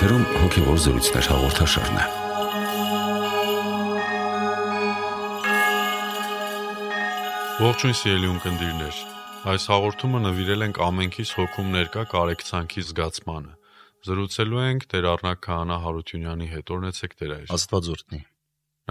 Եթերում հոգևոր զրույցներ հաղորդաշարն է։ Ողջույն սիրելի ունկնդիրներ։ Այս հաղորդումը նվիրել ենք ամենքից հոգում ներկա կարեկցանքի զգացմանը։ Զրուցելու ենք Տեր Առնակ Քահանա Հարությունյանի հետ։ Օրնեցեք Տեր այր։ Աստված օրհնի։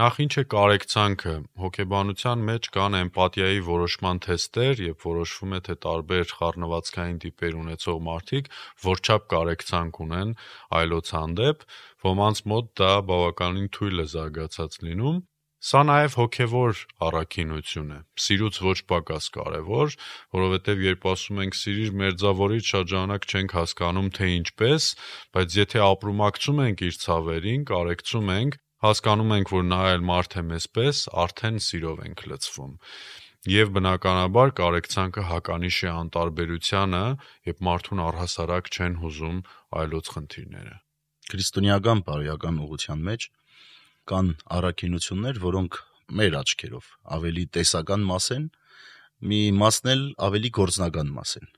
Նախ ինչ է կարեկցանքը։ Հոգեբանության մեջ կան էմպաթիայի որոշման թեստեր, եւ որոշվում է թե տարբեր խառնվածքային տիպեր ունեցող մարդիկ որչափ կարեկցանք ունեն այլոց հանդեպ, ոմանց մոտ դա բավականին թույլ է զարգացած լինում։ Սա նաև հոգևոր առաքինություն է։ Սիրուց ոչ պակաս կարևոր, որովհետև երբ ասում ենք սիրիր մերձավորից շատ ժամանակ չենք հասկանում թե ինչպես, բայց եթե ապրումակցում ենք իր ցավերին, կարեկցում ենք, հասկանում ենք, որ նա այլ մարդ է մեզ պես, արդեն սիրով ենք լցվում։ Եվ բնականաբար կարեկցանքը հականիշ է անտարբերությանը, երբ մարդուն առհասարակ չեն հուզում այլոց խնդիրները։ Քրիստոնեական բարոյական ուղղության մեջ կան առաքինություններ, որոնք մեր աչքերով ավելի տեսական մաս են, մի մասն էլ ավելի գործնական մաս են։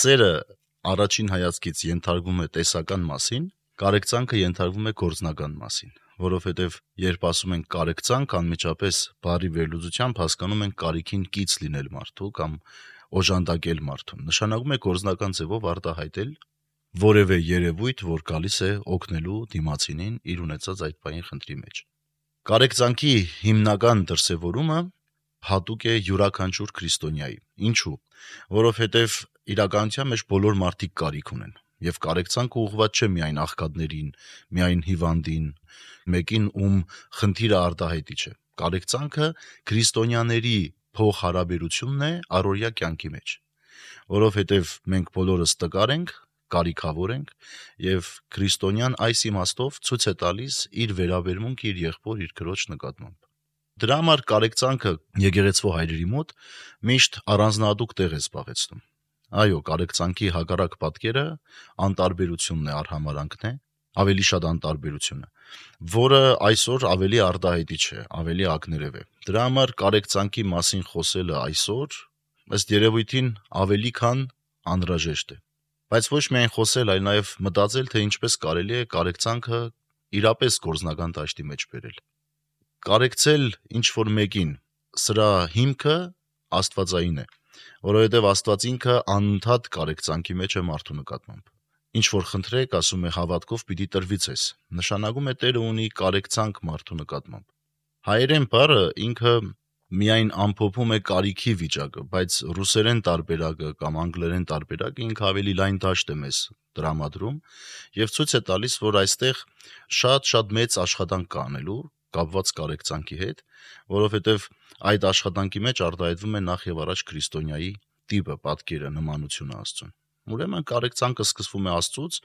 Սերը առաջին հայացքից ենթարկվում է տեսական մասին, կարեկցանքը ենթարկվում է գործնական մասին որովհետև երբ ասում ենք կարեկցանք, անմիջապես բարի վերլուծությամբ հասկանում ենք կարիքին կից լինել մարդու կամ օժանդակել մարդուն։ Նշանակում է կորզնական ձևով արտահայտել որևէ երևույթ, որ գալիս է օգնելու դիմացինին իր ունեցած այդ բանի խնդրի մեջ։ Կարեկցանքի հիմնական դրսևորումը հատուկ է յուրաքանչյուր քրիստոնյայի։ Ինչու՞։ Որովհետև իրականության մեջ բոլոր մարդիկ կարիք ունեն եւ կարեկցանքը ուղղված չէ միայն աղքատներին, միայն հիվանդին, մեկին, ում խնդիրը արտահայտիչ է։ Կարեկցանքը քրիստոնյաների փոխհարաբերությունն է առօրյա կյանքի մեջ, որովհետև մենք բոլորս տկար ենք, կարիքավոր ենք եւ քրիստոնյան այս իմաստով ցույց է տալիս իր վերաբերմունքը իր եղբոր իր քրոջ նկատմամբ։ Դրա համար կարեկցանքը եկեղեցվո հայրերի մոտ միշտ առանձնահատուկ տեղ է զբաղեցնում։ Այո, կարեկցանքի հակառակ պատկերը անտարբերությունն է, արհամարանքն է, ավելի շատ անտարբերությունը, որը այսօր ավելի արտահայտիչ է, ավելի ակներև է։ Դրա համար կարեկցանքի մասին խոսելը այսօր ըստ երևույթին ավելի քան անհրաժեշտ է։ Բայց ոչ միայն խոսել, այլ նաև մտածել, թե ինչպես կարելի է կարեկցանքը իրապես գործնական դաշտի մեջ բերել։ Կարեկցել ինչ որ մեկին, սրա հիմքը աստվածային է, որովհետև Աստված ինքը անընդհատ կարեկցանքի մեջ է մարդու նկատմամբ ինչ որ խնդրեք, ասում է հավատքով պիտի տրվի ցես։ Նշանակում է Տերը ունի կարեկցանք մարդու նկատմամբ։ Հայերեն բառը ինքը միայն ամփոփում է կարիքի վիճակը, բայց ռուսերեն տարբերակը կամ անգլերեն տարբերակը ինքը ավելի լայն դաշտ է մեզ դրամադրում եւ ցույց է տալիս, որ այստեղ շատ-շատ մեծ աշխատանք կա անելու կապված կարեկցանքի հետ, որովհետեւ այդ աշխատանքի մեջ արտահայտվում է նախ եւ առաջ քրիստոնյայի տիպը, պատկերը, նմանությունը Աստծուն։ Ուրեմն կարեկցանքը սկսվում է Աստծուց,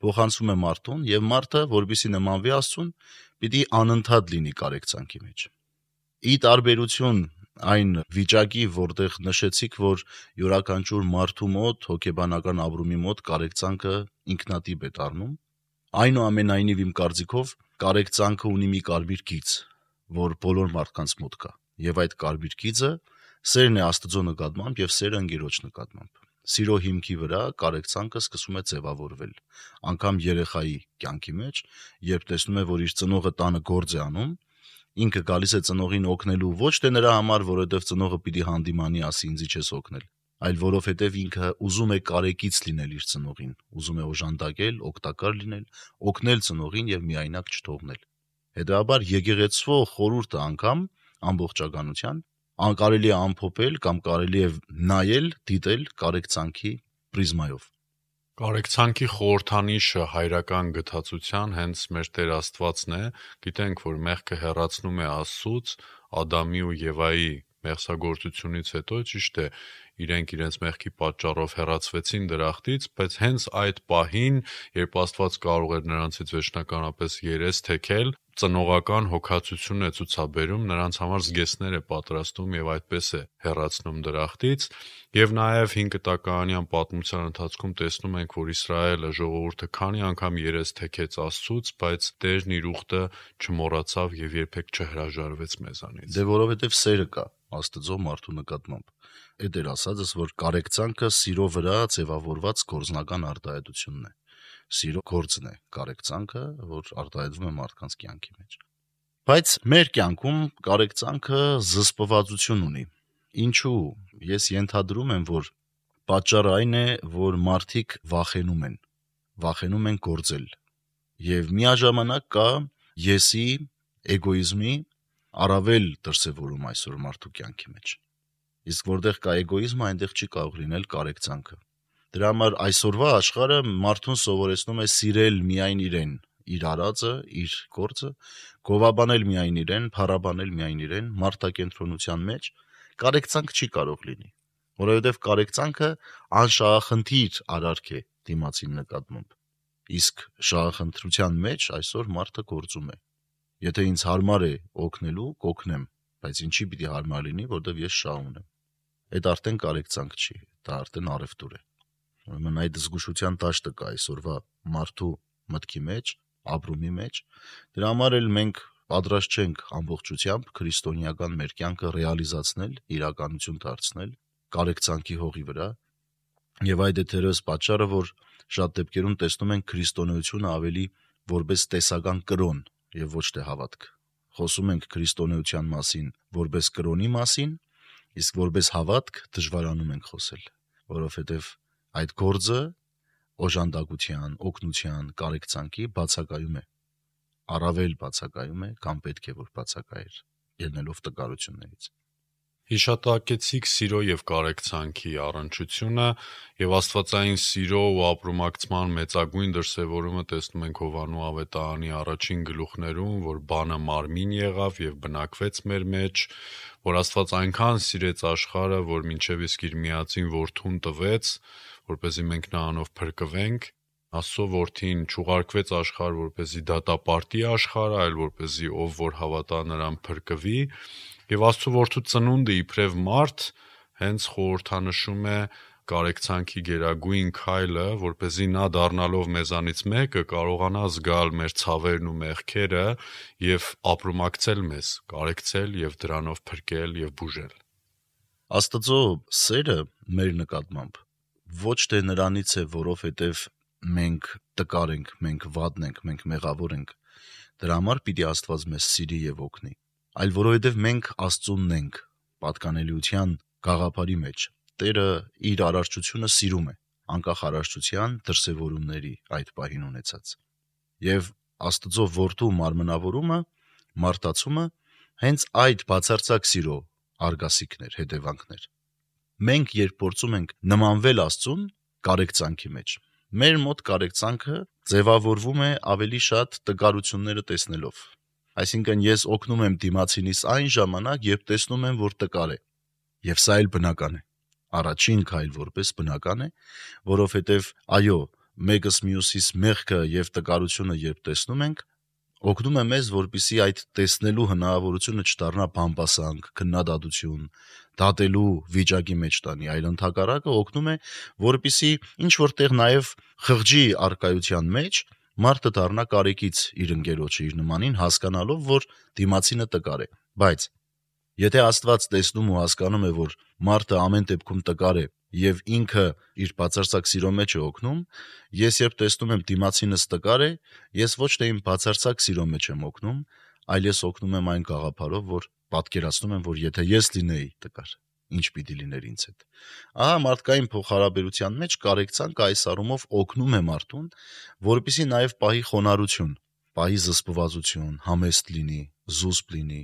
փոխանցվում է մարդուն եւ մարդը, որբիսի նմանվի Աստծուն, պիտի անընդհատ լինի կարեկցանքի մեջ։ Ի տարբերություն այն վիճակի, որտեղ նշեցիք, որ յուրաքանչյուր մարդու մոտ հոգեբանական ապրումի մոտ կարեկցանքը ինքնատիպ է դառնում, այնուամենայնիվ իմ կարծիքով կարեկցանքը ունի մի կարմիր գիծ, որ բոլոր մարդկանց մոտ կա, եւ այդ կարմիր գիծը սերն է Աստծո նկատմամբ եւ սերը ընկերոջ նկատմամբ սիրո հիմքի վրա կարեկցանքը սկսում է ձևավորվել։ Անկամ երեխայի կյանքի մեջ, երբ տեսնում է, որ իր ծնողը տանը գործ է անում, ինքը գալիս է ծնողին օգնելու ոչ թե նրա համար, որովհետև ծնողը պիտի հանդիմանի, ասի ինձի չես օգնել, այլ որովհետև ինքը ուզում է կարեկից լինել իր ծնողին, ուզում է օժանդակել, օգտակար լինել, օգնել ծնողին եւ միայնակ չթողնել։ Հետաբար եկեղեցվո խորուրդը անգամ ամբողջականության կարելի է ամփոփել կամ կարելի է նայել, դիտել կարեկցանքի պրիզմայով։ Կարեկցանքի խորհրդանիշը հայրական գթացության հենց մեր Տեր Աստվածն է։ Գիտենք, որ մեղքը հեռացնում է Աստծուց, Ադամի ու Եվայի մեղսագործությունից հետո ճիշտ է, իրենք իրենց մեղքի պատճառով հեռացվեցին դրախտից, բայց հենց այդ պահին, երբ Աստված կարող էր նրանցից վերջնականապես երես թեքել, ծնողական հոգացություն է ցուցաբերում, նրանց համար զգեստներ է պատրաստում եւ այդպես է հեռացնում դրախտից, եւ նաեւ 5 տականյան պատմության ընթացքում տեսնում ենք, որ Իսրայելը ժողովուրդը քանի անգամ երես թեքեց Աստծուց, բայց Տերն իր ուխտը չմոռացավ եւ երբեք չհրաժարվեց մեզանից։ Դե որովհետեւ սերը կա Աստծո մարդու նկատմամբ այդ էր ասածս, որ կարեկցանքը սիրո վրա ձևավորված գործնական արտահայտությունն է։ սիրո գործն է կարեկցանքը, որ արտահայտվում է մարդկանց կյանքի մեջ։ Բայց մեր կյանքում կարեկցանքը զսպվածություն ունի։ Ինչու? Ես ենթադրում եմ, որ պատճառը այն է, որ մարդիկ վախենում են, վախենում են գործել։ Եվ միաժամանակ կա եսի, էգոիզմի առավել դրսևորում այսօր մարդու կյանքի մեջ։ Իսկ որտեղ կա էգոիզմը, այնտեղ չի կարող լինել կարեկցանքը։ Դրա համար այսօրվա աշխարհը մարդուն սովորեցնում է սիրել միայն իրեն, իր արածը, իր գործը, գովաբանել միայն իրեն, փառաբանել միայն իրեն, մարդակենտրոնության մեջ կարեկցանք չի կարող լինի, որովհետև կարեկցանքը անշահախնդիր արարք է դիմացին նկատմամբ։ Իսկ շահախնդրության մեջ այսօր մարդը գործում է։ Եթե ինձ հարմար է օգնելու, կօգնեմ, բայց ինչի պիտի հարմար լինի, որովհետև ես շահ ունեմ։ Այդ արդեն կարեկցանք չի, դա արդեն առևտուր է։ Ուրեմն այդ զգուշության տաշտը կա այսօրվա մարդու մտքի մեջ, ապրումի մեջ։ Դրա համար էլ մենք պատրաստ չենք ամբողջությամբ քրիստոնեական մեր կյանքը ռեալիզացնել, իրականություն դարձնել կարեկցանքի հողի վրա։ Եվ այդ է դերս պատճառը, որ շատ դեպքերում տեսնում ենք քրիստոնեությունը ավելի որպես տեսական կրոն եւ ոչ թե հավատք։ Խոսում ենք քրիստոնեության մասին որպես կրոնի մասին, իսկ որպես հավատք դժվարանում ենք խոսել, որովհետեւ այդ գործը օժանդակության, օգնության, կարեկցանքի բացակայում է։ Առավել բացակայում է, կամ պետք է որ բացակայեր, ելնելով տկարություններից։ Հիշատակեցիք սիրո եւ կարեկցանքի առնչությունը եւ Աստվածային սիրո ու ապրումակցման մեծագույն դրսևորումը տեսնում ենք Հովանու ավետարանի առաջին գլուխներում, որ բանը մարմին եղավ եւ բնակվեց մեր մեջ, որ Աստված այնքան սիրեց աշխարհը, որ մինչեւ իսկ իր միածին որդուն տվեց, որպեսզի մենք նրանով փրկվենք Աստծո որդին ճուղարկվեց աշխարհ որպեսզի դատապարտի աշխարհը, այլ որպեսզի ով որ հավատա նրան փրկվի, եւ Աստծո որդու ծնունդը իբրև մարդ հենց խորհրդանշում է կարեկցանքի գերագույն քայլը, որպեսզի նա դառնալով մեզանից մեկը կարողանա զգալ մեր ցավերն ու մեղքերը եւ ապրոմակցել մեզ, կարեկցել եւ դրանով փրկել եւ բուժել։ Աստծո սերը մեր նկատմամբ ոչ թե նրանից է, որովհետև մենք տկար ենք, մենք վատն ենք, մենք մեղավոր ենք։ Դրա համար պիտի Աստված մեզ սիրի եւ օգնի այլ որովհետև մենք Աստծունն ենք, պատկանելիության գաղափարի մեջ։ Տերը իր արարչությունը սիրում է, անկախ արարչության դրսևորումների այդ պահին ունեցած։ Եվ Աստծո որդու մարմնավորումը, մարտացումը հենց այդ բացարձակ սիրո արգասիքներ, հետևանքներ։ Մենք երբ փորձում ենք նմանվել Աստծուն կարեկցանքի մեջ, մեր մոտ կարեկցանքը ձևավորվում է ավելի շատ տկարությունները տեսնելով, Այսինքն ես օգնում եմ դիմացինիս այն ժամանակ, երբ տեսնում եմ, որ տկար է։ Եվ սա էլ բնական է։ Առաջին քայլ որպես բնական է, որովհետև այո, մեկս մյուսիս մեղքը եւ տկարությունը երբ տեսնում ենք, օգնում է մեզ, որpիսի այդ տեսնելու հնարավորությունը չդառնա բամբասանք, քննադատություն, դատելու վիճակի մեջ տանի, այլ ընդհակառակը օգնում է, որpիսի ինչ որտեղ նաև խղճի արկայության մեջ մարդը դառնա կարեկից իր ընկերոջը, իր նմանին, հասկանալով, որ դիմացինը տկար է։ Բայց եթե Աստված տեսնում ու հասկանում է, որ մարդը ամեն դեպքում տկար է եւ ինքը իր բացարձակ սիրո մեջ է օգնում, ես երբ տեսնում եմ դիմացինս տկար է, ես ոչ թե իմ բացարձակ սիրո մեջ եմ օգնում, այլ ես օգնում եմ այն գաղափարով, որ պատկերացնում եմ, որ եթե ես լինեի տկար, ինչ պիտի լիներ ինձ հետ։ Ահա մարդկային փոխհարաբերության մեջ կարեկցանք այս առումով օգնում է մարդուն, որպիսի նաև պահի խոնարհություն, պահի զսպվածություն, համեստ լինի, զուսպ լինի,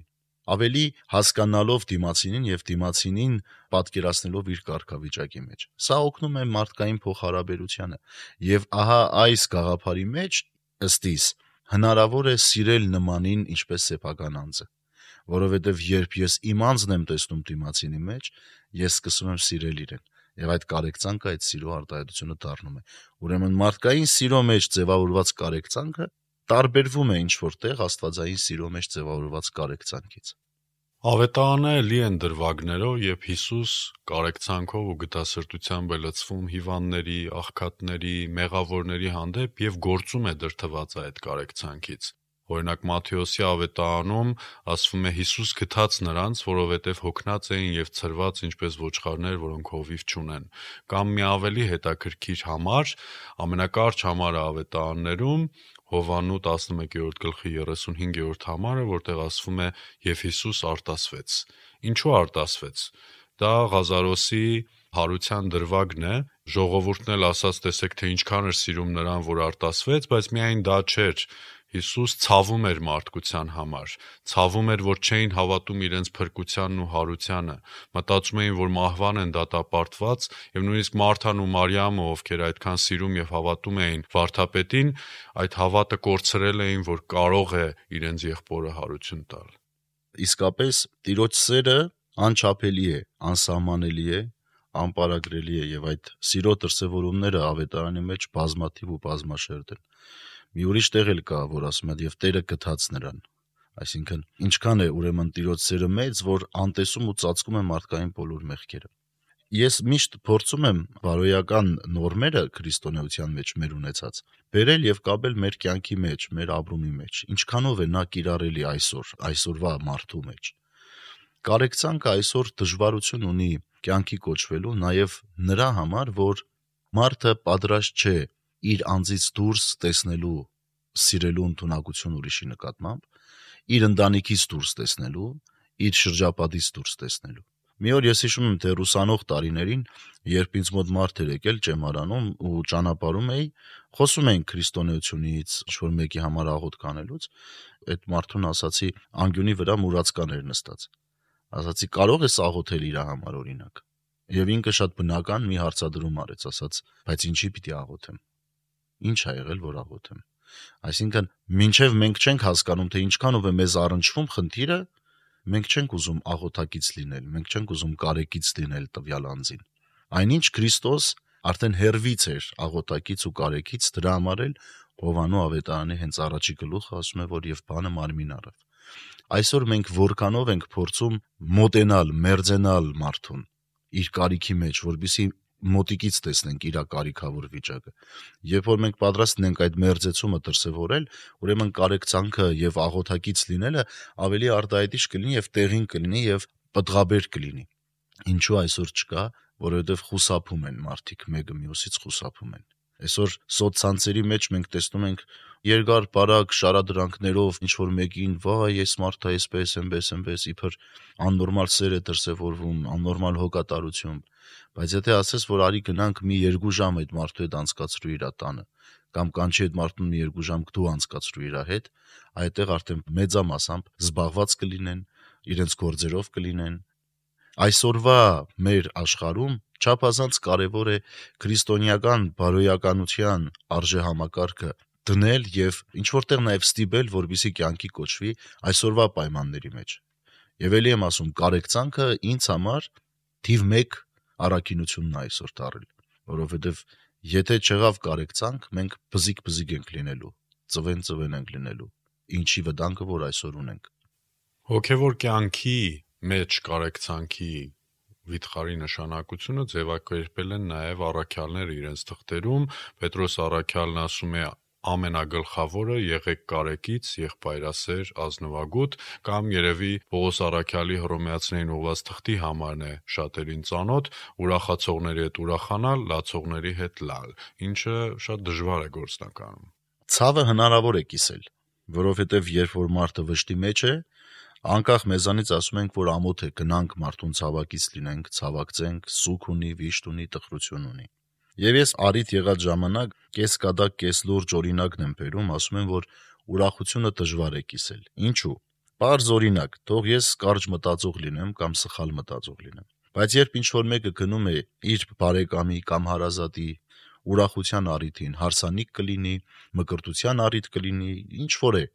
ավելի հասկանալով դիմացինին եւ դիմացինին պատկերացնելով իր կարգավիճակի մեջ։ Սա օգնում է մարդկային փոխհարաբերությանը եւ ահա այս գաղափարի մեջ ըստիս հնարավոր է սիրել նմանին ինչպես սեփական անձը որովհետև երբ ես իմ անձն եմ տեսնում դիմացինի մեջ, ես սկսում եմ սիրել իրեն եւ այդ կարեկցանքը այդ սիրո արտահայտությունը դառնում է։ Ուրեմն մարդկային սիրո մեջ ձևավորված կարեկցանքը տարբերվում է ինչ որտեղ աստվածային սիրո մեջ ձևավորված կարեկցանքից։ Ավետարանները լի են դրվագներով, երբ Հիսուս կարեկցանքով ու գտասրտությամբ է լցվում հիվանդների, աղքատների, մեղավորների հանդեպ եւ գործում է դրթված այդ կարեկցանքից։ Օրինակ Մատթեոսի ավետարանում ասվում է Հիսուս գթած նրանց, որովհետև հոգնած էին եւ ծրված ինչպես ոչխարներ, որոնք հովիվ չունեն։ Կամ մի ավելի հետաքրքիր համար, ամենակարճ համարը ավետարաններում Հովանու 11-րդ գլխի 35-րդ համարը, որտեղ ասվում է եւ Հիսուս արտասվեց։ Ինչու արտասվեց։ Դա Ղազարոսի հարության դրվագն է։ Ժողովուրդն էլ ասաց, տեսեք թե ինչքան էր սիրում նրան, որ արտասվեց, բայց միայն դա չէր Հիսուս ցավում էր մարդկության համար, ցավում էր, որ չէին հավատում իրենց փրկությանն ու հարությանը, մտածում էին, որ մահվան են դատապարտված, եւ նույնիսկ Մարթան ու Մարիամը, ովքեր այդքան սիրում եւ հավատում էին Վարդապետին, այդ հավատը կորցրել էին, որ կարող է իրենց եղբորը հարություն տալ։ Իսկապես, Տիրոջ սերը անչափելի է, անսահմանելի է, անպարագրելի է եւ այդ սիրո դրսեւորումները ավետարանի մեջ բազմաթիվ ու բազմաշերտ են։ Մի ուրիշ տեղ էլ կա, որ ասում է եւ Տերը գթած նրան։ Այսինքն, ինչքան է ուրեմն Տիրոջ սերը մեծ, որ անտեսում ու ծածկում է մարդկային բոլոր մեղքերը։ Ես միշտ փորձում եմ բարոյական նորմերը քրիստոնեության մեջ մեր ունեցած բերել եւ կապել մեր կյանքի մեջ, մեր ապրումի մեջ։ Ինչքանով է նա կիրառելի այսօր, այսօրվա մարդու մեջ։ Կարեկցանքը այսօր դժվարություն ունի կյանքի կոչվելու նաեւ նրա համար, որ մարդը պատրաստ չէ իր անձից դուրս տեսնելու, սիրելու ընդունակություն ուրիշի նկատմամբ, իր ընտանիքից դուրս տեսնելու, իր շրջապատից դուրս տեսնելու։ Մի օր ես հիշում եմ թե ռուսանող տարիներին, երբ ինձ մոտ մարդ էր եկել ճեմարանում ու ճանապարհում էի, խոսում էինք քրիստոնեությունից, ինչ որ մեկի համար աղոտ կանելուց, այդ մարդուն ասացի անկյունի վրա մուրացկան էր նստած։ Ասացի կարող ես աղոթել իր համար օրինակ։ Եվ ինքը շատ բնական մի հարցադրում արեց, ասաց, բայց ինչի պիտի աղոթեմ ինչ ա եղել, որ աղոթեմ։ Այսինքն, մինչև մենք չենք հասկանում, թե ինչքանով է մեզ առնչվում խնդիրը, մենք չենք ուզում աղոթակից լինել, մենք չենք ուզում կարեկից լինել տվյալ անձին։ Այնինչ Քրիստոս արդեն հերվից էր աղոթակից ու կարեկից դրա համար էլ Հովանու ավետարանի հենց առաջի գլուխը ասում է, որ եւ բանը մարմին առավ։ Այսօր մենք որքանով ենք փորձում մոտենալ, մերձենալ մարդուն իր կարիքի մեջ, որբիսի մոտիկից տեսնենք իր կարիքավոր վիճակը։ Երբ որ մենք պատրաստ ենք այդ մերձեցումը դրսևորել, ուրեմն կարեկցանքը եւ աղոթակից լինելը ավելի արտահայտիչ կլինի եւ տեղին կլինի եւ պտղաբեր կլինի։ Ինչու այսօր չկա, որովհետեւ խուսափում են մարդիկ մեկը մյուսից խուսափում են։ Այսօր սոցցանցերի մեջ մենք տեսնում ենք երկար բարակ շարադրանքներով ինչ որ մեկին վայ այս մարդը այսպես այնպես այնպես իբր աննորմալ սեր է դրսևորվում, աննորմալ հոգատարություն Բայց եթե ասես, որ արի գնանք մի 2 ժամ այդ մարդու հետ անցկացրու իր տանը, կամ կանչի այդ մարդուն մի 2 ժամ դու անցկացրու իր հետ, այդտեղ արդեն մեծամասամբ զբաղված կլինեն, իրենց գործերով կլինեն։ Այսօրվա մեր աշխարհում չափազանց կարևոր է քրիստոնեական բարոյականության արժեհամակարգը դնել եւ ինչ որտեղ նաեւ ստիպել, որբիսի կյանքի կոչվի այսօրվա պայմանների մեջ։ Եվ ելի եմ ասում, կարեկցանքը ինձ համար թիվ 1 առաքինությունն է այսօր դարել, որովհետև եթե չեղավ կարեկցանք, մենք բզիկ-բզիկ ենք լինելու, ծվեն-ծվեն ենք լինելու, ինչի վտանգը որ այսօր ունենք։ Հոգևոր կյանքի մեջ կարեկցանքի վիթխարի նշանակությունը ձևակերպել են նաև առաքյալները իրենց թղթերում։ Պետրոս առաքյալն ասում է ամենագլխավորը եղեք կարեկից, եղբայրասեր, ազնվագուտ կամ երևի Պողոս Արաքյալի հռոմեացիներին ուղված թղթի համարն է շատերին ծանոթ, ուրախացողների հետ ուրախանալ, լացողների հետ լալ, ինչը շատ դժվար է գործնականում։ Ցավը հնարավոր է կիսել, որովհետև երբ որ մարդը վշտի մեջ է, անկախ մեզանից ասում ենք, որ ամոթ է գնանք մարդուն ցավակից լինենք, ցավակցենք, սուք ունի, վիշտ ունի, տխրություն ունի։ Եվ ես արիտ եղած ժամանակ կես կադակ, կես լուրջ օրինակն եմ բերում, ասում եմ, որ ուրախությունը դժվար է կիսել։ Ինչու՞։ Պարզ օրինակ, թող ես կարճ մտածող լինեմ կամ սխալ մտածող լինեմ։ Բայց երբ ինչ որ մեկը գնում է իր բարեկամի կամ հարազատի ուրախության առիթին, հարսանիք կլինի, մկրտության առիթ կլինի, ինչ որ է,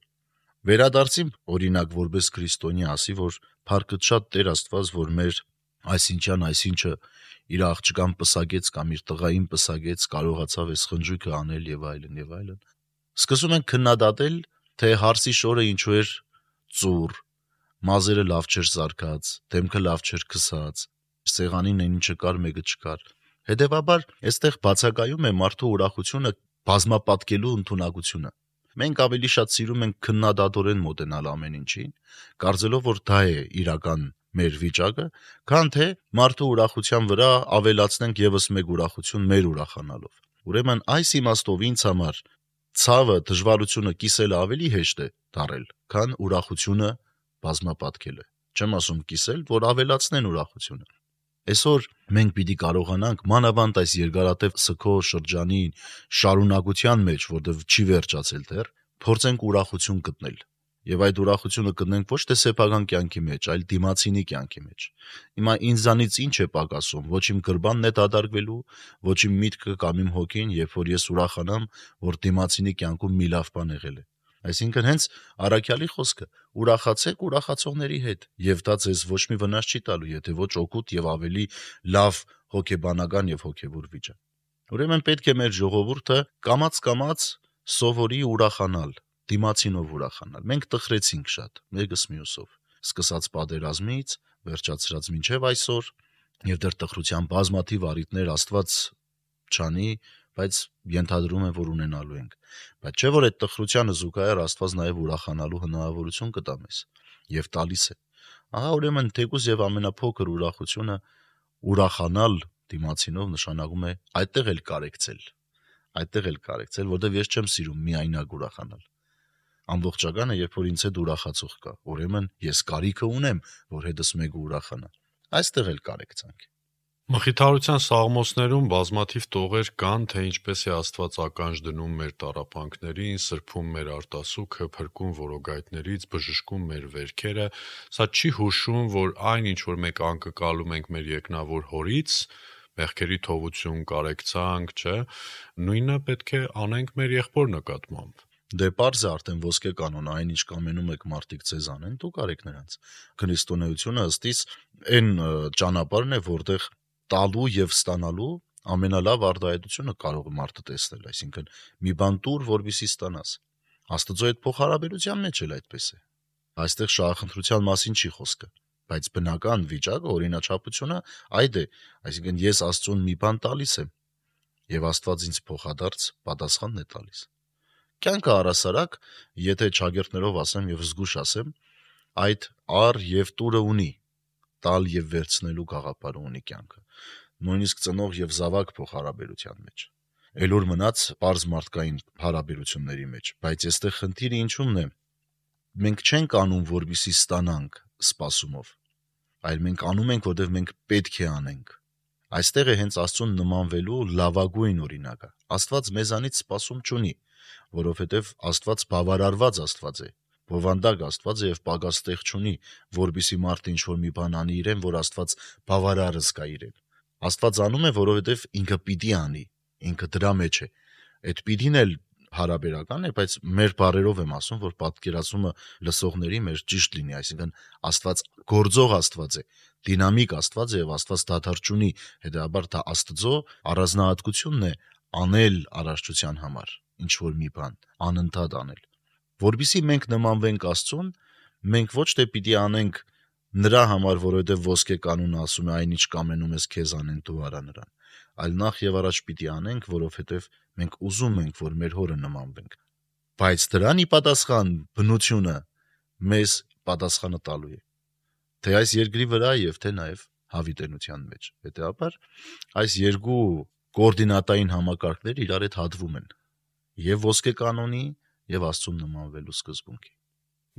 Վերադարձիմ օրինակ որպես քրիստոնյա ասի, որ փառքը շատ Տեր Աստված, որ մեր այսինչյան այսինչը իր աղջկան պսակեց կամ իր տղային պսակեց, կարողացավ այս խնջույքը անել եւ այլն եւ այլն։ Սկսում ենք քննադատել, թե հարսի շորը ինչու էր ծուր, մազերը լավ չէր զարգած, դեմքը լավ չէր քսած, սեղանին այն ինչը կար, մեկը չկար։ Հետևաբար, այստեղ բացակայում է մարդու ուրախությունը բազմապատկելու ընտունակությունը։ մենք ավելի շատ սիրում ենք քննադատորեն մոտենալ ամեն ինչին, կարծելով որ դա է իրական մեր վիճակը, քան թե մարդու ուրախության վրա ավելացնենք եւս մեկ ուրախություն մեր ուրախանալով։ Ուրեմն այս իմաստով ինձ համար ցավը, դժվարությունը կիսելը ավելի հեշտ է դարել, քան ուրախությունը բազմապատկելը։ Չեմ ասում կիսել, որ ավելացնեն ուրախությունը։ Այսօր մենք պիտի կարողանանք մանավանդ այս երկարատև սքո շրջանի շարունակության մեջ, որտեղ չի վերջացել դեռ, փորձենք ուրախություն գտնել եւ այդ ուրախությունը կտնենք ոչ թե սեփական կյանքի մեջ, այլ դիմացինի կյանքի մեջ։ Հիմա ինձանից ինչ է պակասում, ոչ իմ գրբանն է դադարվելու, ոչ իմ միտքը կամ իմ հոգին, երբ որ ես ուրախանամ, որ դիմացինի կյանքում մի լավ բան եղել է։ Այսինքն հենց առաքյալի խոսքը՝ ուրախացեք ուրախացողների հետ, եւ դա ձեզ ոչ մի վնաս չի տալու, եթե ոչ օգուտ եւ ավելի լավ հոգեբանական եւ հոգեվոր վիճակ։ Ուրեմն պետք է մեր ժողովուրդը կամած-կամած սովորի ուրախանալ, դիմացինով ուրախանալ։ Մենք տխրեցինք շատ, մեկս մյուսով, սկսած պատերազմից, վերջացրած մինչև այսօր, եւ դեռ տխրության բազմաթիվ առիթներ Աստված չանի, բայց ենթադրում եմ, որ ունենալու ենք։ Բայց չէ՞ որ այդ տխրությանը զուգահեռ Աստված նաև ուրախանալու հնարավորություն կտա մեզ եւ տալիս է։ Ահա ուրեմն թեկուզ եւ ամենափոքր ուրախությունը ուրախանալ դիմացինով նշանակում է այդտեղ էլ կարեկցել այդտեղ էլ կարեկցել, որտեվ ես չեմ սիրում միայնակ ուրախանալ ամբողջականը, երբ որ ինձ հետ ուրախացող կա։ Ուրեմն ես կարիքը ունեմ, որ հետս մեկը ուրախանա։ Այստեղ էլ կարեկցանք։ Մխիթարության սաղմոսներում բազմաթիվ տողեր կան, թե ինչպես է Աստված ականջ դնում մեր տարապանքներին, սրբում մեր արտասուքը, փրկում որոգայթներից, բժշկում մեր վերքերը, սա չի հուշում, որ այն ինչ որ մենք անկկալում ենք մեր եկնավոր հորից, մեղքերի թողություն, կարեկցանք, չէ, նույնը պետք է անենք մեր եղբոր նկատմամբ։ Դե པարզ է արդեն ոսկե կանոն, այն ինչ կամենում եք մարդիկ ցեզ անեն, դուք արեք նրանց։ Քրիստոնեությունը ըստիս այն ճանապարհն է, որտեղ տալու եւ ստանալու ամենալավ արդայությունը կարող է մարդը տեսնել, այսինքն մի բան տուր, որբիսի ստանաս։ Աստծո այդ փոխհարաբերության մեջ էլ այդպես է։ Այստեղ շահախնդրության մասին չի խոսքը, բայց բնական վիճակը, օրինաչափությունը այդ է, այսինքն ես Աստծուն մի բան տալիս եմ, եւ Աստված ինձ փոխադարձ պատասխանն է տալիս։ Կյանքը առասարակ, եթե ճագերտներով ասեմ եւ զգուշ ասեմ, այդ ար եւ տուրը ունի, տալ եւ վերցնելու գաղափարը ունի կյանքը, նույնիսկ ծնող եւ զավակ փոխհարաբերության մեջ։ Էլուր մնաց པարզ մարդկային հարաբերությունների մեջ, բայց այստեղ խնդիրը ինչումն է։ Մենք չենք անում, որովհետեւ ստանանք սпасումով, այլ մենք անում ենք, որովհետեւ մենք պետք է անենք։ Այստեղ է հենց Աստծուն նմանվելու լավագույն օրինակը։ Աստված մեզանից սпасում չունի, որովհետև Աստված բավարարված Աստված է, բովանդակ Աստված է եւ պակաստեղ չունի, որբիսի մարդը ինչ որ մի բան անի իրեն, որ Աստված բավարարը զգա իրեն։ Աստված անում է, որովհետև ինքը պիտի անի, ինքը դրա մեջ է։ Այդ պիտին էլ հարաբերական է, բայց մեր բարերով եմ ասում, որ պատկերացումը լսողների մեր ճիշտ լինի, այսինքն Աստված գործող Աստված է, դինամիկ Աստված է եւ Աստված դադար չունի, հետեւաբար դա Աստծո առանձնահատկությունն է անել արարչության համար ինչ որ մի բան անընդհատ անել։ Որբիսի մենք նմանվենք Աստծուն, մենք ոչ թե պիտի անենք նրա համար, որովհետև ոսկե կանոնը ասում է այնինչ կամենում ես քեզ անեն դու արա նրան, այլ նախ եւ առաջ պիտի անենք, որովհետև մենք ուզում ենք, որ մեր հորը նմանվենք։ Բայց դրանի պատասխան բնությունը մեզ պատասխանը տալու է։ Թե այս երկրի վրա եւ թե նաեւ հավիտենության մեջ։ Հետեւաբար այս երկու կոորդինատային համակարգները իրար հետ հատվում են եւ ոսկե կանոնի եւ Աստծուն նմանվելու սկզբունքի։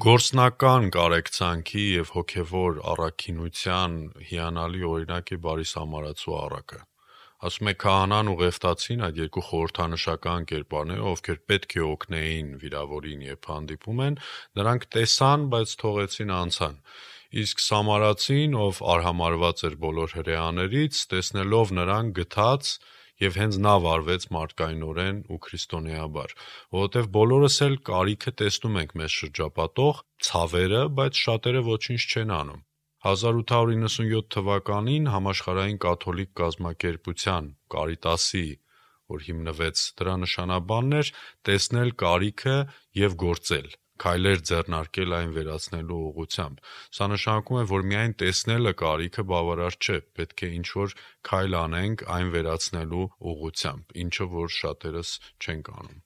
Գործնական կարեկցանքի եւ հոգեվոր առաքինության հիանալի օրինակ է Բարիս Ամարացու առակը։ Ասում է քահանան ու ղեֆտացին այդ երկու խորհրդանշական կերպարները, ովքեր պետք է օգնեին վիրավորին եւ հանդիպում են, նրանք տեսան, բայց թողեցին անցան։ Իսկ Սամարացին, ով արհամարված էր բոլոր հրեաներից, տեսնելով նրան գթած, եւ հենց նա վարվեց մարդկայնորեն ու քրիստոնեաբար, որովհետեւ բոլորս էլ կարիքը տեսնում ենք մեզ շրջապատող ցավերը, բայց շատերը ոչինչ չեն անում։ 1897 թվականին համաշխարհային կաթոլիկ կազմակերպության Կարիտասի որ հիմնվեց դրա նշանաբանն էր տեսնել կարիքը եւ գործել քայլեր ձեռնարկել այն վերացնելու ուղղությամբ։ Սա նշանակում է, որ միայն տեսնելը կարիքը բավարար չէ, պետք է ինչ-որ քայլ անենք այն վերացնելու ուղղությամբ, ինչը որ շատերս չենք անում։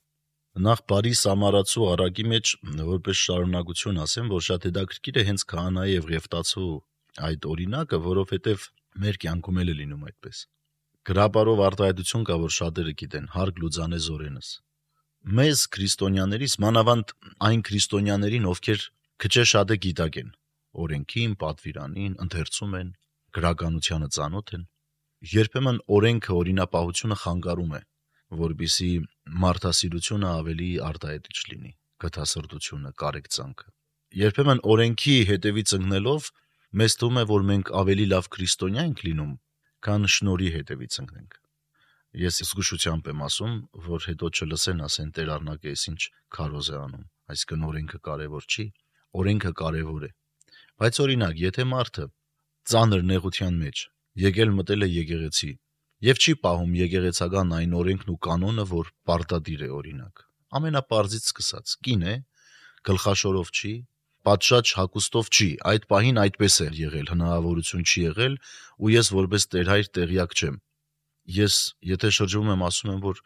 նախ բարի սամարացու առակի մեջ որպես շարունակություն ասեմ, որ շատ հետաքրքիր է հենց քահանայի եւ Ղեֆտացու այդ օրինակը, որովհետեւ մեր կյանքում էլ է լինում այդպես։ Գրաբարով արտահայտություն կա, որ շատերը գիտեն, Հարկ Լուծանե Զորենս։ Մեզ քրիստոնյաներից, մանավանդ այն քրիստոնյաներին, ովքեր քչե շատ է գիտակ են, օրենքին, պատվիրանին, ընթերցում են, գրականությանը ծանոթ են, երբեմն օրենքը, օրինապահությունը խանգարում է, որբիսի մարդասիրությունը ավելի արտահայտիչ լինի, գթասրտությունը, կարեկցանքը։ Երբեմն օրենքի հետևից ընկնելով մեզ թվում է, որ մենք ավելի լավ քրիստոնյա ենք լինում, քան շնորի հետևից ընկնենք։ Ես զգուշությամբ եմ ասում, որ հետո չլսեն, ասեն Տեր առնակը էս ինչ քարոզ է անում, այսինքն օրենքը կարևոր չի, օրենքը կարևոր է։ Բայց օրինակ, եթե մարդը ծանր նեղության մեջ եկել մտել է եկեղեցի եւ չի պահում եկեղեցական այն օրենքն ու կանոնը, որ պարտադիր է օրինակ։ Ամենապարզից սկսած, կին է, գլխաշորով չի, պատշաճ հակոստով չի, այդ պահին այդպես է եղել, հնարավորություն չի եղել ու ես որպես տերհայր տեղյակ չեմ։ Ես եթե շրջվում եմ ասում եմ, որ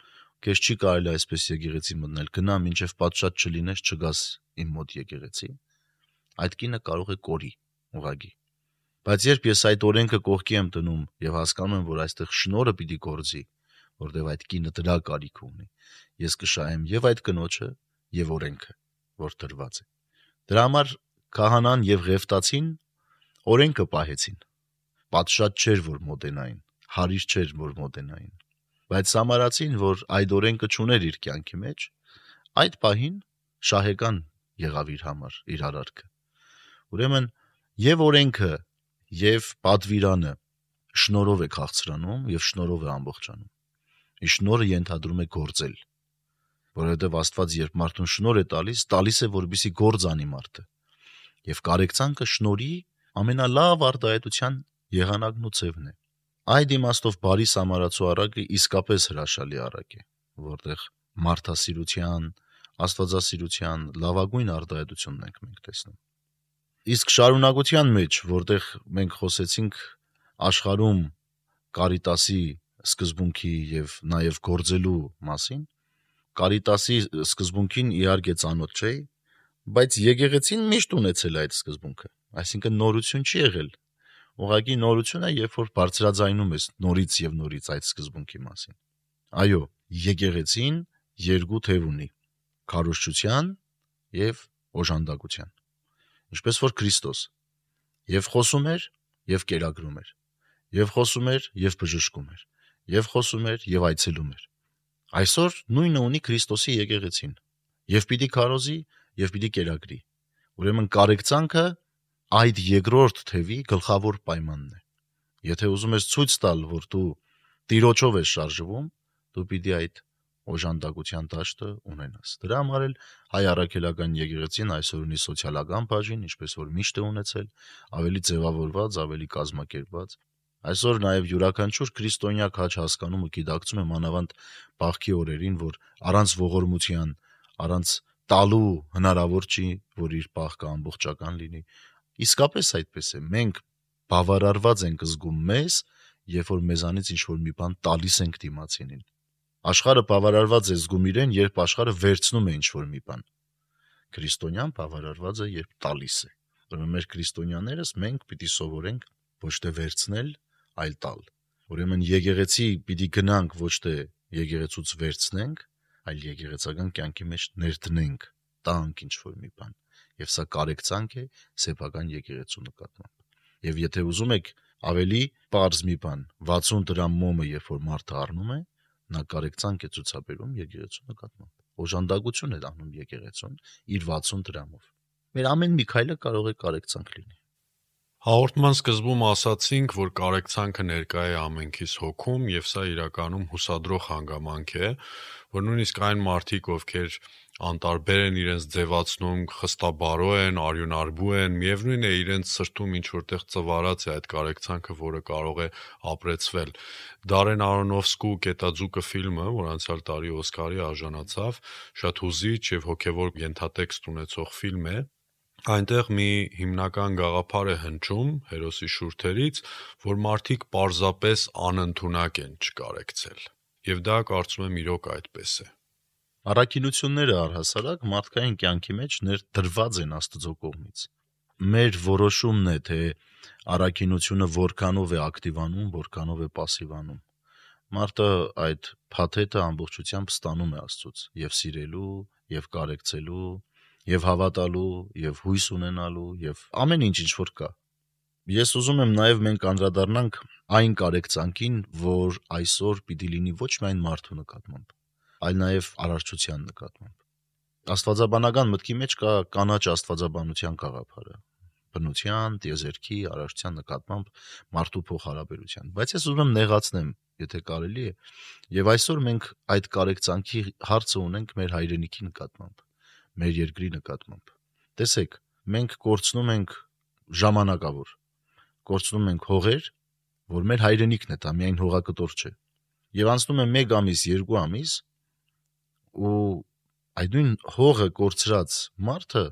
քեզ չի կարելի այսպես եկեղեցի մտնել, գնա մինչև պատշաճ չլինես, չգաս իմ մոտ եկեղեցի։ Այդ կինը կարող է կորի, ուղագի Բայց երբ ես այդ օրենքը կողքի եմ դնում եւ հասկանում եմ, որ այստեղ շնորը պիտի գործի, որտեվ այդ կինը դրա կարիք ունի, ես կշահեմ եւ այդ կնոջը եւ օրենքը, որ դրված է։ Դրա համար քահանան եւ ղեֆտացին օրենքը պահեցին։ Պատշաճ չէր, որ մոտենային, հարիր չէր, որ մոտենային։ Բայց սամարացին, որ այդ օրենքը ճուներ իր կյանքի մեջ, այդ պահին շահեկան եղավ իր համար իր արարքը։ Ուրեմն եւ օրենքը եւ պատվիրանը շնորով է քաղցրանում եւ շնորով է ամբողջանում։ Իսկ շնորը ենթադրում է գործել, որովհետեւ Աստված երբ մարդուն շնոր է տալիս, տալիս է որբիսի գործ անի մարդը։ Եվ կարեկցանքը շնորի ամենալավ արտահայտության եղանակն ու ցևն է։ Այդ իմաստով բարի սամարացու արագը իսկապես հրաշալի արագ է, որտեղ մարդասիրության, աստվածասիրության լավագույն արտահայտությունն ենք մենք տեսնում։ Իսկ շարունակության մեջ, որտեղ մենք խոսեցինք աշխարհում կարիտասի սկզբունքի եւ նաեւ գործելու մասին, կարիտասի սկզբունքին իհարկե ծանոթ չէի, բայց եկեղեցին միշտ ունեցել այդ սկզբունքը, այսինքն նորություն չի եղել։ Ուղղակի նորությունը, երբ որ բարձրաձայնում ես նորից եւ նորից այդ սկզբունքի մասին։ Այո, եկեղեցին երկու թև ունի՝ քարոշչության եւ օժանդակության ինչպես որ Քրիստոս եւ խոսում էր եւ կերակրում էր եւ խոսում էր եւ բժշկում էր եւ խոսում էր եւ այցելում էր այսօր նույնը ունի Քրիստոսի եկեղեցին եւ պիտի քարոզի եւ պիտի կերակրի ուրեմն կարեկցանքը այդ երկրորդ թևի գլխավոր պայմանն է եթե ուզում ես ցույց տալ որ դու տիրոջով ես շարժվում դու պիտի այդ օժանդակության դաշտը ունենաս։ Դրա համար էլ հայ առաքելական եկեղեցին այսօր ունի սոցիալական բաժին, ինչպես որ միշտ է ունեցել, ավելի ձևավորված, ավելի կազմակերպված։ Այսօր նաև յուրաքանչյուր քրիստոնյա քաչ հասկանում ու գիտակցում է մանավանդ բախքի օրերին, որ առանց ողորմության, առանց տալու հնարավոր չի, որ իր բախքը ամբողջական լինի։ Իսկապես այդպես է։ Մենք բավարարված ենք զգում մեզ, երբ որ մեզանից ինչ որ մի բան տալիս ենք դիմացինին Աշխարհը բավարարված է զգում իրեն, երբ աշխարհը վերցնում է ինչ-որ մի բան։ Քրիստոնյան բավարարված է, երբ տալիս է։ Ուրեմն մեր քրիստոնյաներս մենք պիտի սովորենք ոչ թե վերցնել, այլ տալ։ Ուրեմն եկեղեցի պիտի գնանք ոչ թե եկեղեցուց վերցնենք, այլ եկեղեցական կյանքի մեջ ներդնենք, տանք ինչ-որ մի բան։ Եվ սա կարեկցանք է սեփական եկեղեցու նկատմամբ։ Եվ եթե ուզում եք ավելի པարզ մի բան, 60 դրամ մոմը երբ որ մարդը առնում է, նա կարեկցանք է ցուցաբերում եկեղեցու նկատմամբ։ Օժանդակություն է անում եկեղեցուն իր 60 դրամով։ Մեր ամեն մի քայլը կարող է կարեկցանք լինի։ Հաղորդման սկզբում ասացինք, որ կարեկցանքը ներկա է ամենքիս հոգում եւ սա իրականում հուսադրող հանգամանք է, որ նույնիսկ այն մարդիկ, ովքեր անտարբեր են իրենց ձևացնում, խստաբարո են, արյունարբու են, միևնույն է իրենց սրտում ինչ որտեղ ծվարած է այդ կարեկցանքը, որը կարող է ապրեցվել։ Դարեն Արոնոֆսկու Կետաձուկը ֆիլմը, որ անցյալ տարի Օսկարի արժանացավ, շատ հուզիչ եւ հոգեվոր ենթատեքստ ունեցող ֆիլմ է, այնտեղ մի հիմնական գաղափար է հնչում հերոսի շուրթերից, որ մարդիկ պարզապես անընդունակ են չկարեկցել։ Եվ դա կարծում եմ իրոք այդպես է։ Առաքինությունները առհասարակ մարդկային կյանքի մեջ ներդրված են Աստծո կողմից։ Մեր որոշումն է, թե առաքինությունը որքանով է ակտիվանում, որքանով է пассивանում։ Մարդը այդ փաթեթը ամբողջությամբ ստանում է Աստծոց, եւ սիրելու, եւ կարեկցելու, եւ հավատալու, եւ հույս ունենալու, եւ ամեն ինչ ինչ որ կա։ Ես ուզում եմ նաև մենք անդրադառնանք այն կարեկցանքին, որ այսօր պիտի լինի ոչ միայն մարդու նկատմամբ, այլ նաև արարչության նկատմամբ։ Աստվածաբանական մտքի մեջ կա կանաչ աստվածաբանության գաղափարը. բնության, տիեզերքի, արարչության նկատմամբ մարդու փոխհարաբերության։ Բայց ես ուզում եմ նեղացնեմ, եթե կարելի է, եւ այսօր մենք այդ կարեկցանքի հարցը ունենք մեր հայրենիքի նկատմամբ, մեր երկրի նկատմամբ։ Տեսեք, մենք կորցնում ենք ժամանակավոր կորցնում ենք հողեր, որ մեր հայրենիքն է, դա միայն հողակտոր չէ։ Եվ անցնում է 1 ամիս, 2 ամիս ու այդ նույն հողը կորցրած մարդը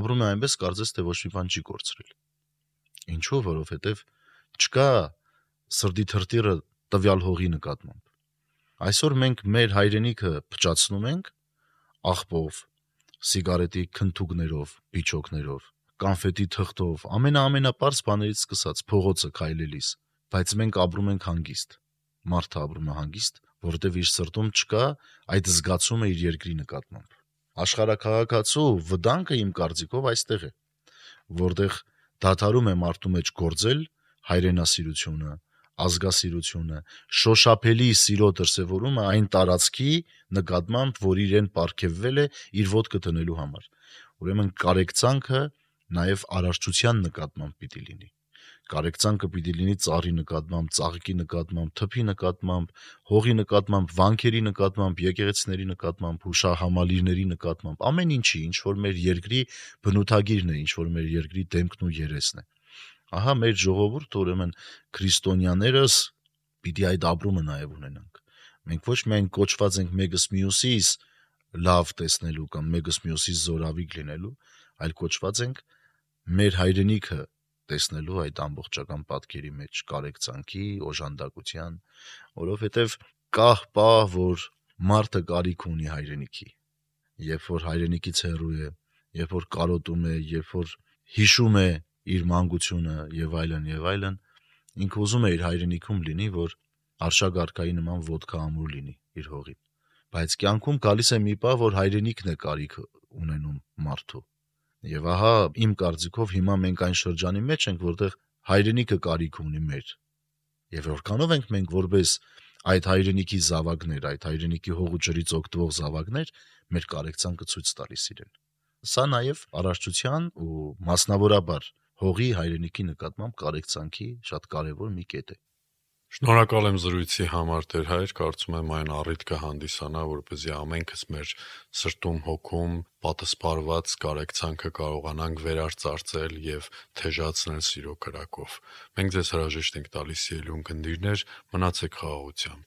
ապրում է այնպես, կարծես թե ոչ մի բան չի կորցրել։ Ինչու՞, որովհետև չկա սրդի թրտիրը տվյալ հողի նկատմամբ։ Այսօր մենք մեր հայրենիքը փճացնում ենք աղբով, սիգարետի քնթուկներով, բիճոկներով, կանֆետի թղթով, ամենաամենապարզ բաներից սկսած փողոցը քայլելիս, բայց մենք ապրում ենք հանգիստ։ Մարդը ապրում է հանգիստ, որովհետև իր սրտում չկա այդ զգացումը իր երկրի նկատմամբ։ Աշխարհակաղակացու վտանգը իմ կարծիքով այստեղ է, որտեղ դադարում է մարդու մեջ գործել հայրենասիրությունը, ազգասիրությունը, շոշափելի սիրո դրսևորումը այն տարածքի նկատմամբ, որ իրեն ապարգևվել է իր ոդկը տնելու համար։ Ուրեմն կարեկցանքը նաև արարչության նկատմամբ պիտի լինի։ Կարեկցանքը պիտի լինի ծառի նկատմամբ, ծաղիկի նկատմամբ, թփի նկատմամբ, հողի նկատմամբ, վանքերի նկատմամբ, եկեղեցիների նկատմամբ, հուշահամալիրների նկատմամբ, ամեն ինչի, ինչ որ մեր երկրի բնութագիրն է, ինչ որ մեր երկրի դեմքն ու երեսն է։ Ահա մեր ժողովուրդը ուրեմն քրիստոնյաներս պիտի այդ ապրումը նաև ունենանք։ Մենք ոչ միայն կոչված ենք մեկս մյուսից լավ տեսնելու կամ մեկս մյուսից զորավիգ լինելու, այլ կոչված ենք մեր հայրենիքը տեսնելու այդ ամբողջական պատկերի մեջ կարեկցանքի, օժանդակության, որովհետև կա պահ, որ մարդը կարիք ունի հայրենիքի։ Երբ որ հայրենիքից հեռու է, երբ որ կարոտում է, երբ որ հիշում է իր մանկությունը եւ այլն եւ այլն, ինքը ուզում է իր հայրենիքում լինի, որ արշագարքայի նման ոդկա ամուր լինի իր հողին։ Բայց կյանքում գալիս է մի պահ, որ հայրենիքն է կարիք ունենում մարդու Եվ ահա իմ կարծիքով հիմա մենք այն շրջանի մեջ ենք, որտեղ հայրենիքը կարիք ունի մեր։ Եվ որքանով ենք մենք որպես այդ հայրենիքի զավակներ, այդ հայրենիքի հող ու ջրից օգտվող զավակներ, մեր կարեկցանքը ցույց տալիս իրեն։ Սա նաև արարչության ու մասնավորաբար հողի հայրենիքի նկատմամբ կարեկցանքի շատ կարևոր մի կետ է։ Շնորհակալ եմ զրույցի համար Տեր հայր, կարծում եմ այն առիթ կհանդիսանա, որպեսզի ամենքս մեր սրտում, հոգում պատասպարված կարեկցանքը կարողանանք վերարծարծել եւ թեժացնել սիրո կրակով։ Մենք ձեզ հրաժեշտ ենք տալիս ելուն գնդիրներ, մնացեք խաղաղությամբ։